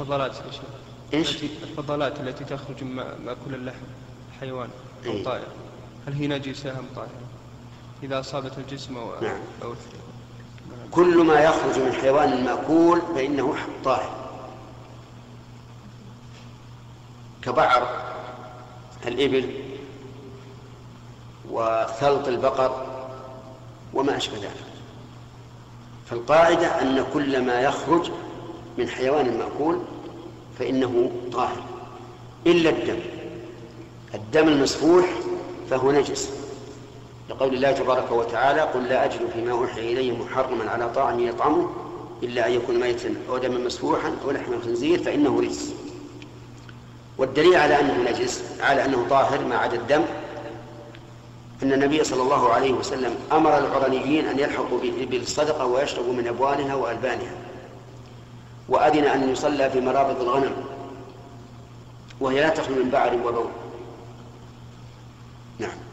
الفضلات يا شيخ؟ التي- الفضلات التي تخرج من ما- مأكل اللحم حيوان أو إيه. طائر هل هي نجسة أم طاهرة؟ إذا أصابت الجسم أو نعم. أو كل ما يخرج من حيوان مأكول فإنه طاهر كبعر الإبل وثلط البقر وما أشبه ذلك فالقاعدة أن كل ما يخرج من حيوان مأكول فإنه طاهر. إلا الدم. الدم المسفوح فهو نجس. لقول الله تبارك وتعالى قل لا أجد فيما أوحي إلي محرما على طاعم يطعمه إلا أن يكون ميتا أو دما مسفوحا أو لحم الخنزير فإنه رجس. والدليل على أنه نجس على أنه طاهر ما عدا الدم أن النبي صلى الله عليه وسلم أمر العرنيين أن يلحقوا بالإبل الصدقة ويشربوا من أبوانها وألبانها. وأذن أن يصلى في مرابض الغنم وهي لا تخلو من بعر وبول. نعم.